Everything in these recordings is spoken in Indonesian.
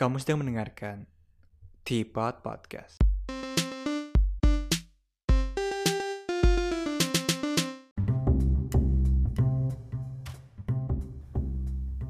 Kamu sedang mendengarkan Teapot Podcast.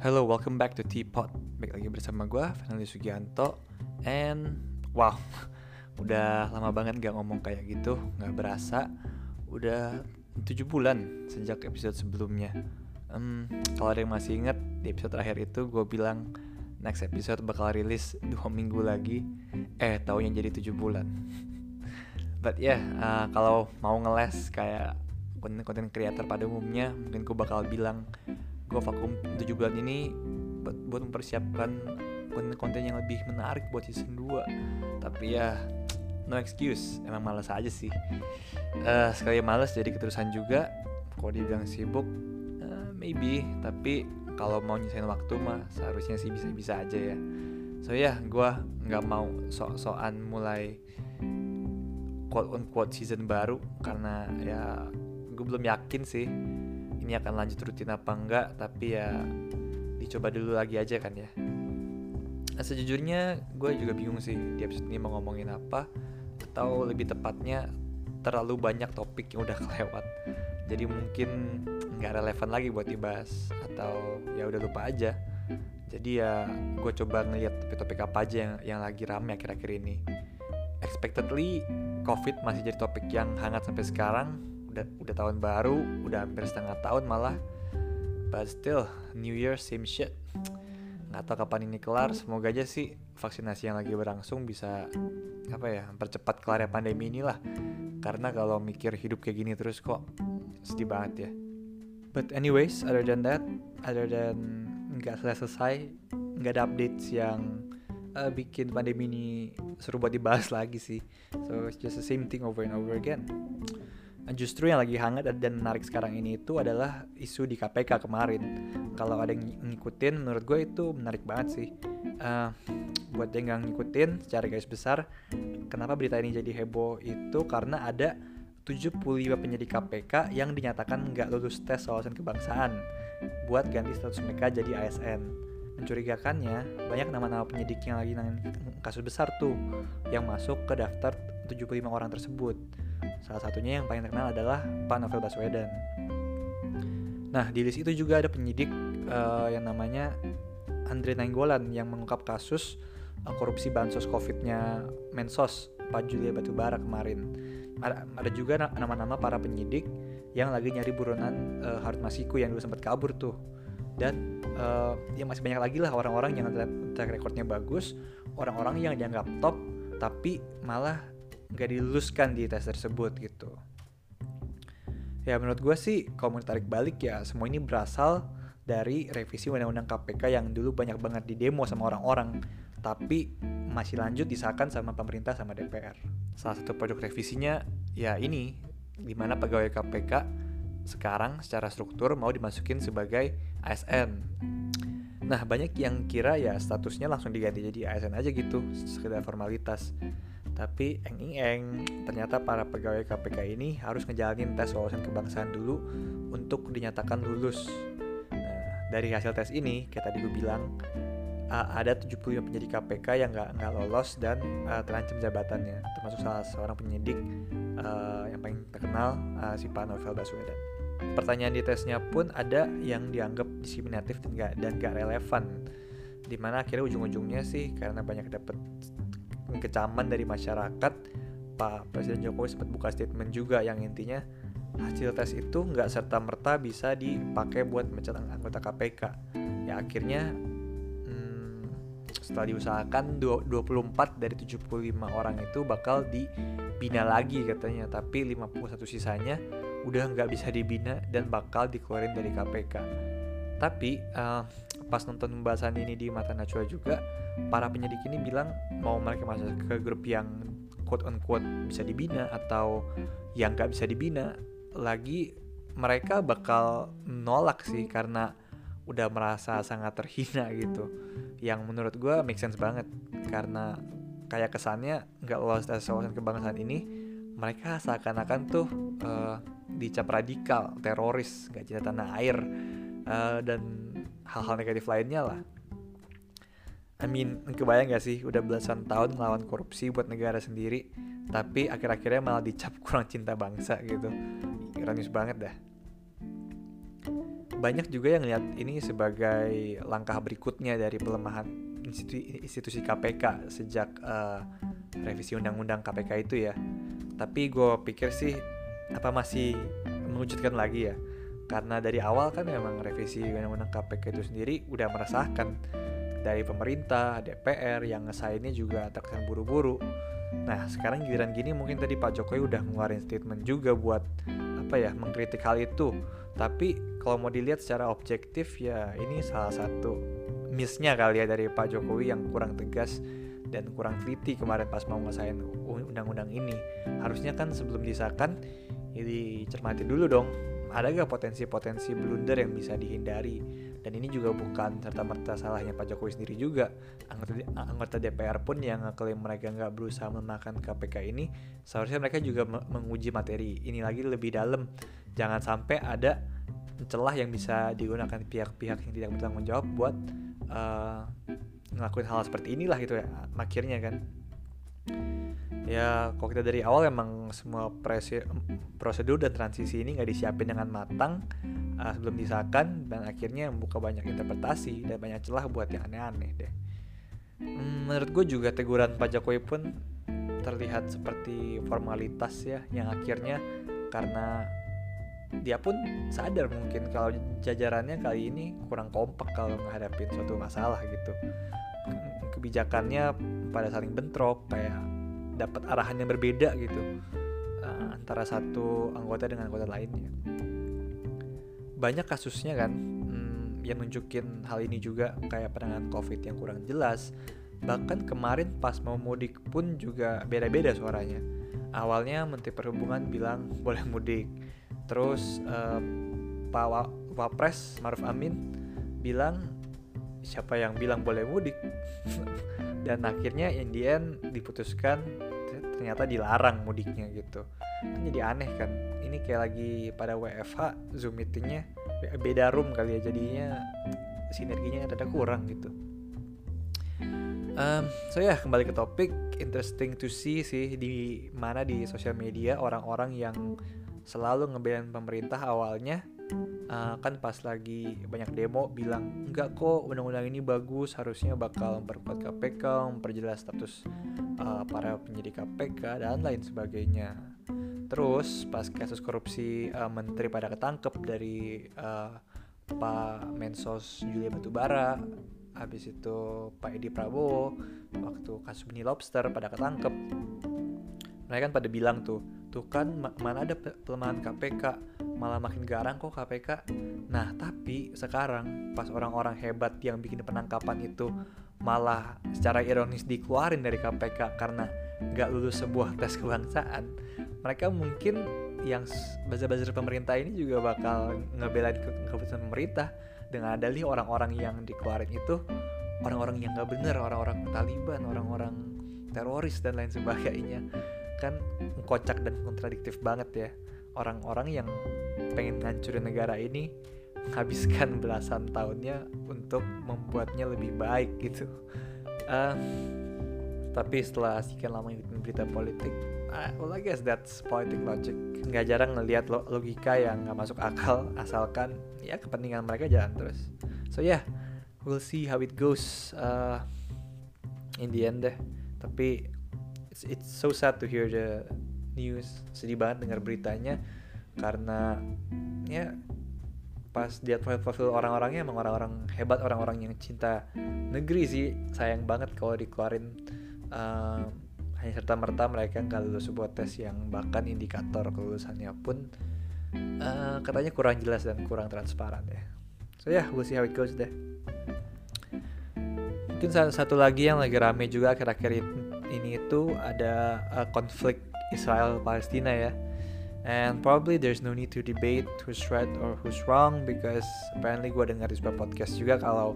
Hello, welcome back to Teapot. Baik lagi bersama gue, Fernando Sugianto. And wow, udah lama banget gak ngomong kayak gitu, gak berasa. Udah 7 bulan sejak episode sebelumnya. Um, kalau ada yang masih inget, di episode terakhir itu gue bilang next episode bakal rilis dua minggu lagi. Eh, taunya jadi 7 bulan. But ya, yeah, uh, kalau mau ngeles kayak konten-konten creator pada umumnya, mungkin gue bakal bilang gue vakum 7 bulan ini buat, buat mempersiapkan konten-konten yang lebih menarik buat season 2 tapi ya no excuse. Emang males aja sih. Uh, sekali males jadi keterusan juga. Kalau dibilang sibuk uh, maybe. Tapi kalau mau nyisain waktu mah seharusnya sih bisa-bisa aja ya. So ya yeah, gue nggak mau sok-sokan mulai quote on quote season baru karena ya gue belum yakin sih ini akan lanjut rutin apa enggak tapi ya dicoba dulu lagi aja kan ya. Nah, sejujurnya gue juga bingung sih di episode ini mau ngomongin apa atau lebih tepatnya terlalu banyak topik yang udah kelewat. Jadi mungkin nggak relevan lagi buat dibahas atau ya udah lupa aja. Jadi ya gue coba ngeliat topik-topik apa aja yang yang lagi rame akhir-akhir ini. Expectedly covid masih jadi topik yang hangat sampai sekarang. Udah udah tahun baru udah hampir setengah tahun malah. But still New Year same shit. Nggak tahu kapan ini kelar. Semoga aja sih vaksinasi yang lagi berlangsung bisa apa ya percepat kelar pandemi inilah. Karena kalau mikir hidup kayak gini terus kok sedih banget ya but anyways other than that other than nggak selesai nggak ada updates yang uh, bikin pandemi ini seru buat dibahas lagi sih so it's just the same thing over and over again justru yang lagi hangat dan menarik sekarang ini itu adalah isu di KPK kemarin. Kalau ada yang ngikutin, menurut gue itu menarik banget sih. Uh, buat yang nggak ngikutin, secara garis besar, kenapa berita ini jadi heboh itu karena ada 75 penyidik KPK yang dinyatakan nggak lulus tes wawasan kebangsaan buat ganti status mereka jadi ASN. Mencurigakannya, banyak nama-nama penyidik yang lagi nangin kasus besar tuh yang masuk ke daftar 75 orang tersebut Salah satunya yang paling terkenal adalah Pak Novel Baswedan. Nah, di list itu juga ada penyidik uh, yang namanya Andre Nainggolan yang mengungkap kasus uh, korupsi bansos COVID-nya Mensos Pak Julia Batubara kemarin. Ada, ada juga nama-nama para penyidik yang lagi nyari buronan uh, Harun Masiku yang dulu sempat kabur tuh. Dan uh, yang masih banyak lagi lah orang-orang yang track recordnya bagus, orang-orang yang dianggap top tapi malah gak diluluskan di tes tersebut gitu ya menurut gue sih kalau mau tarik balik ya semua ini berasal dari revisi undang-undang KPK yang dulu banyak banget di demo sama orang-orang tapi masih lanjut disahkan sama pemerintah sama DPR salah satu produk revisinya ya ini di mana pegawai KPK sekarang secara struktur mau dimasukin sebagai ASN Nah banyak yang kira ya statusnya langsung diganti jadi ASN aja gitu sekedar formalitas tapi eng-eng ternyata para pegawai KPK ini harus ngejalanin tes wawasan kebangsaan dulu untuk dinyatakan lulus. Nah, dari hasil tes ini, kayak tadi gue bilang, uh, ada 75 penyidik KPK yang nggak nggak lolos dan uh, terancam jabatannya, termasuk salah seorang penyidik uh, yang paling terkenal, uh, si Pak Novel Baswedan. Pertanyaan di tesnya pun ada yang dianggap diskriminatif dan gak, dan gak relevan di mana akhirnya ujung-ujungnya sih karena banyak dapet kecaman dari masyarakat Pak Presiden Jokowi sempat buka statement juga yang intinya hasil tes itu nggak serta merta bisa dipakai buat mecat anggota KPK ya akhirnya setelah diusahakan 24 dari 75 orang itu bakal dibina lagi katanya. Tapi 51 sisanya udah nggak bisa dibina dan bakal dikeluarin dari KPK tapi uh, pas nonton pembahasan ini di mata Najwa juga para penyidik ini bilang mau mereka masuk ke grup yang quote on quote bisa dibina atau yang nggak bisa dibina lagi mereka bakal nolak sih karena udah merasa sangat terhina gitu yang menurut gue make sense banget karena kayak kesannya nggak lolos tes wawasan kebangsaan ini mereka seakan-akan tuh uh, dicap radikal teroris gak cinta tanah air uh, dan hal-hal negatif lainnya lah I mean, kebayang gak sih udah belasan tahun ngelawan korupsi buat negara sendiri, tapi akhir-akhirnya malah dicap kurang cinta bangsa gitu. Ironis banget dah. Banyak juga yang lihat ini sebagai langkah berikutnya dari pelemahan institusi, institusi KPK sejak uh, revisi undang-undang KPK itu ya. Tapi gue pikir sih apa masih mewujudkan lagi ya karena dari awal kan memang revisi undang-undang KPK itu sendiri udah meresahkan dari pemerintah, DPR yang ngesainnya juga terkesan buru-buru. Nah sekarang giliran gini mungkin tadi Pak Jokowi udah ngeluarin statement juga buat apa ya mengkritik hal itu. Tapi kalau mau dilihat secara objektif ya ini salah satu missnya kali ya dari Pak Jokowi yang kurang tegas dan kurang teliti kemarin pas mau ngesain undang-undang ini. Harusnya kan sebelum disahkan ini cermati dulu dong ada gak potensi-potensi blunder yang bisa dihindari? Dan ini juga bukan serta merta salahnya Pak Jokowi sendiri juga. Anggota anggota DPR pun yang ngeklaim mereka nggak berusaha melemahkan KPK ini seharusnya mereka juga menguji materi. Ini lagi lebih dalam. Jangan sampai ada celah yang bisa digunakan pihak-pihak yang tidak bertanggung jawab buat uh, ngelakuin hal seperti inilah gitu ya akhirnya kan ya kalau kita dari awal emang semua prosedur dan transisi ini nggak disiapin dengan matang uh, sebelum disahkan dan akhirnya membuka banyak interpretasi dan banyak celah buat yang aneh-aneh deh. Menurut gue juga teguran Pak Jokowi pun terlihat seperti formalitas ya yang akhirnya karena dia pun sadar mungkin kalau jajarannya kali ini kurang kompak kalau menghadapi suatu masalah gitu. Kebijakannya pada saling bentrok kayak dapat arahan yang berbeda gitu uh, antara satu anggota dengan anggota lainnya. Banyak kasusnya kan hmm, yang nunjukin hal ini juga kayak penanganan covid yang kurang jelas. Bahkan kemarin pas mau mudik pun juga beda-beda suaranya. Awalnya menteri perhubungan bilang boleh mudik terus uh, pak wapres Maruf Amin bilang siapa yang bilang boleh mudik? Dan akhirnya Indian diputuskan ternyata dilarang mudiknya gitu. Kan jadi aneh kan ini kayak lagi pada WFH Zoom meetingnya beda room kali ya jadinya sinerginya ada kurang gitu. Um, so ya kembali ke topik interesting to see sih di mana di sosial media orang-orang yang selalu ngebelain pemerintah awalnya uh, kan pas lagi banyak demo bilang enggak kok undang-undang ini bagus harusnya bakal memperkuat KPK memperjelas status uh, para penyidik KPK dan lain sebagainya. Terus pas kasus korupsi uh, menteri pada ketangkep dari uh, Pak Mensos Julia Batubara habis itu Pak Edi Prabowo waktu kasus benih lobster pada ketangkep mereka kan pada bilang tuh tuh kan mana ada pelemahan KPK malah makin garang kok KPK. Nah, tapi sekarang pas orang-orang hebat yang bikin penangkapan itu malah secara ironis dikeluarin dari KPK karena nggak lulus sebuah tes kebangsaan, mereka mungkin yang buzzer-buzzer pemerintah ini juga bakal ngebelain ke keputusan pemerintah. Dengan dalih orang-orang yang dikeluarin itu orang-orang yang nggak bener, orang-orang Taliban, orang-orang teroris dan lain sebagainya kan kocak dan kontradiktif banget ya orang-orang yang pengen ngancurin negara ini menghabiskan belasan tahunnya untuk membuatnya lebih baik gitu. Uh, tapi setelah sekian lama ngikutin berita politik, uh, well I guess that's politic logic. Nggak jarang ngelihat lo logika yang nggak masuk akal asalkan ya kepentingan mereka jalan terus. So yeah, we'll see how it goes uh, in the end deh. Tapi it's, it's so sad to hear the news. Sedih banget dengar beritanya. Karena ya pas lihat profil-profil orang-orangnya emang orang-orang hebat orang-orang yang cinta negeri sih. Sayang banget kalau dikeluarin uh, hanya serta merta mereka nggak lulus sebuah tes yang bahkan indikator kelulusannya pun uh, katanya kurang jelas dan kurang transparan ya. So ya yeah, we'll see how it goes deh. Mungkin satu lagi yang lagi rame juga akhir-akhir ini itu ada uh, konflik Israel Palestina ya. And probably there's no need to debate who's right or who's wrong because apparently gue dengar di sebuah podcast juga kalau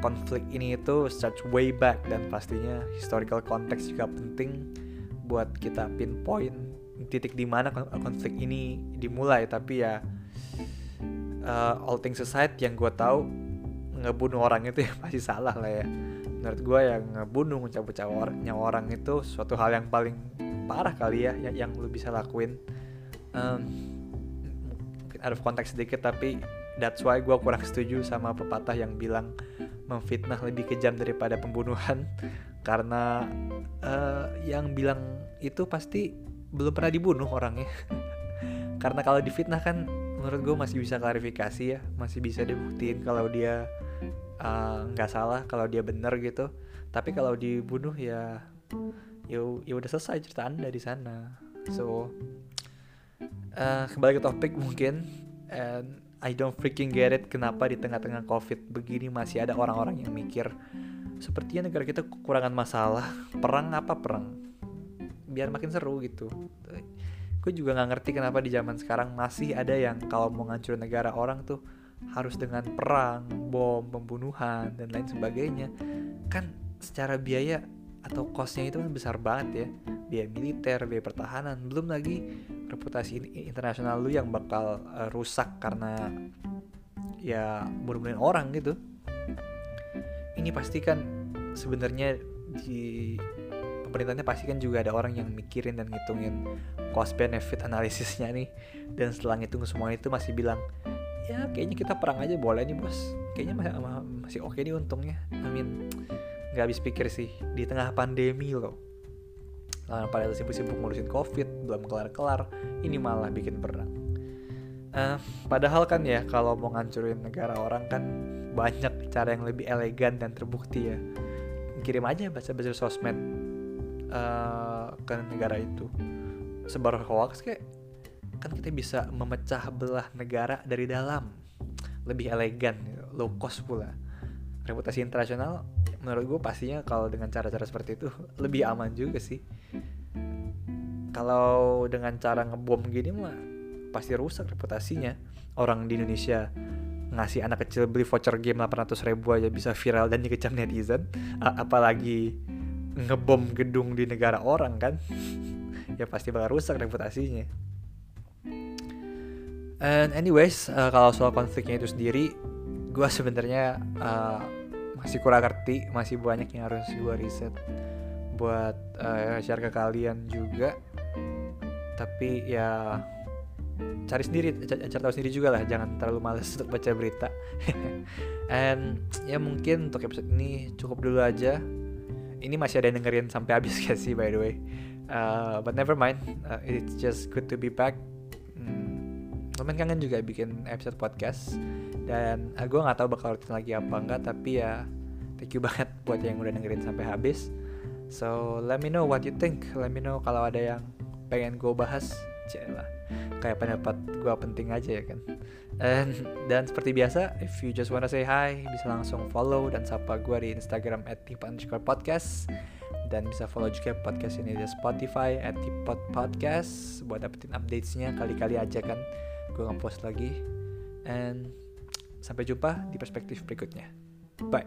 konflik ini itu starts way back dan pastinya historical context juga penting buat kita pinpoint titik di mana konflik ini dimulai. Tapi ya uh, all things aside yang gue tahu ngebunuh orang itu ya pasti salah lah ya menurut gue yang ngebunuh mencabut nyawa orang itu suatu hal yang paling parah kali ya yang, yang lu bisa lakuin. Um, mungkin out konteks sedikit tapi that's why gue kurang setuju sama pepatah yang bilang memfitnah lebih kejam daripada pembunuhan. Karena uh, yang bilang itu pasti belum pernah dibunuh orangnya. Karena kalau difitnah kan menurut gue masih bisa klarifikasi ya masih bisa dibuktiin kalau dia nggak uh, salah kalau dia benar gitu. Tapi kalau dibunuh ya ya ya udah selesai cerita anda di sana. So uh, kembali ke topik mungkin and I don't freaking get it kenapa di tengah-tengah covid begini masih ada orang-orang yang mikir sepertinya negara kita kekurangan masalah perang apa perang? Biar makin seru gitu. Gue juga nggak ngerti kenapa di zaman sekarang masih ada yang kalau mau ngancurin negara orang tuh harus dengan perang, bom, pembunuhan dan lain sebagainya. Kan secara biaya atau costnya itu kan besar banget ya biaya militer, biaya pertahanan, belum lagi reputasi internasional lu yang bakal uh, rusak karena ya bunuh orang gitu. Ini pasti kan sebenarnya di pemerintahnya pasti kan juga ada orang yang mikirin dan ngitungin cost benefit analisisnya nih dan setelah ngitung semua itu masih bilang ya kayaknya kita perang aja boleh nih bos. Kayaknya masih, masih oke nih untungnya. Mean nggak habis pikir sih. Di tengah pandemi loh. Lalu pada sibuk-sibuk ngurusin covid belum kelar-kelar ini malah bikin perang. Uh, padahal kan ya kalau mau ngancurin negara orang kan banyak cara yang lebih elegan dan terbukti ya. Kirim aja baca-baca sosmed uh, ke negara itu. Sebar hoax kayak kan kita bisa memecah belah negara dari dalam. Lebih elegan low cost pula. Reputasi internasional menurut gue pastinya kalau dengan cara-cara seperti itu lebih aman juga sih. Kalau dengan cara ngebom gini mah pasti rusak reputasinya. Orang di Indonesia ngasih anak kecil beli voucher game 800 ribu aja bisa viral dan dikecam netizen. Apalagi ngebom gedung di negara orang kan. Ya pasti bakal rusak reputasinya and anyways uh, kalau soal konfliknya itu sendiri gue sebenarnya uh, masih kurang ngerti masih banyak yang harus gue riset buat uh, share ke kalian juga. Tapi ya cari sendiri cari tahu sendiri juga lah jangan terlalu males untuk baca berita. And ya mungkin untuk episode ini cukup dulu aja. Ini masih ada yang dengerin sampai habis sih by the way? Uh, but never mind. Uh, it's just good to be back hmm, lumayan kangen juga bikin episode podcast. Dan uh, gue nggak tahu bakal rutin lagi apa enggak tapi ya thank you banget buat yang udah dengerin sampai habis. So let me know what you think. Let me know kalau ada yang pengen gue bahas. Lah. Kayak pendapat gue penting aja ya kan. And, dan seperti biasa if you just wanna say hi bisa langsung follow dan sapa gue di Instagram at podcast dan bisa follow juga podcast ini di Spotify at Tipot Podcast buat dapetin updatesnya. Kali-kali aja kan gue ngepost lagi. And sampai jumpa di perspektif berikutnya. Bye.